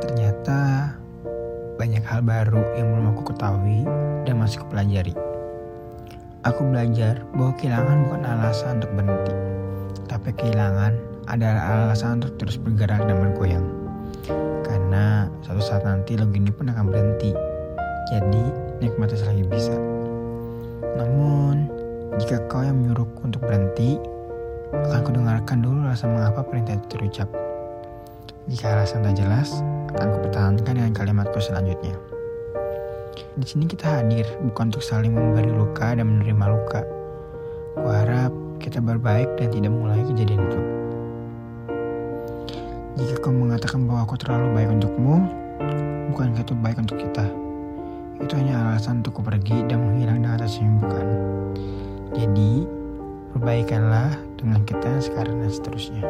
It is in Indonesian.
Ternyata banyak hal baru yang belum aku ketahui dan masih kupelajari. Aku belajar bahwa kehilangan bukan alasan untuk berhenti, tapi kehilangan adalah alasan untuk terus bergerak dan bergoyang. Karena suatu saat nanti lagu ini pun akan berhenti, jadi nikmati selagi bisa. Namun, jika kau yang menyuruhku untuk berhenti, akan kudengarkan dulu rasa mengapa perintah itu terucap. Jika alasan tak jelas, akan kupertahankan dengan kalimatku selanjutnya. Di sini kita hadir bukan untuk saling memberi luka dan menerima luka. Kuharap kita berbaik dan tidak mengulangi kejadian itu. Jika kau mengatakan bahwa aku terlalu baik untukmu, bukan itu baik untuk kita. Itu hanya alasan untuk pergi dan menghilang dengan atas bukan. Jadi, perbaikanlah dengan kita sekarang dan seterusnya.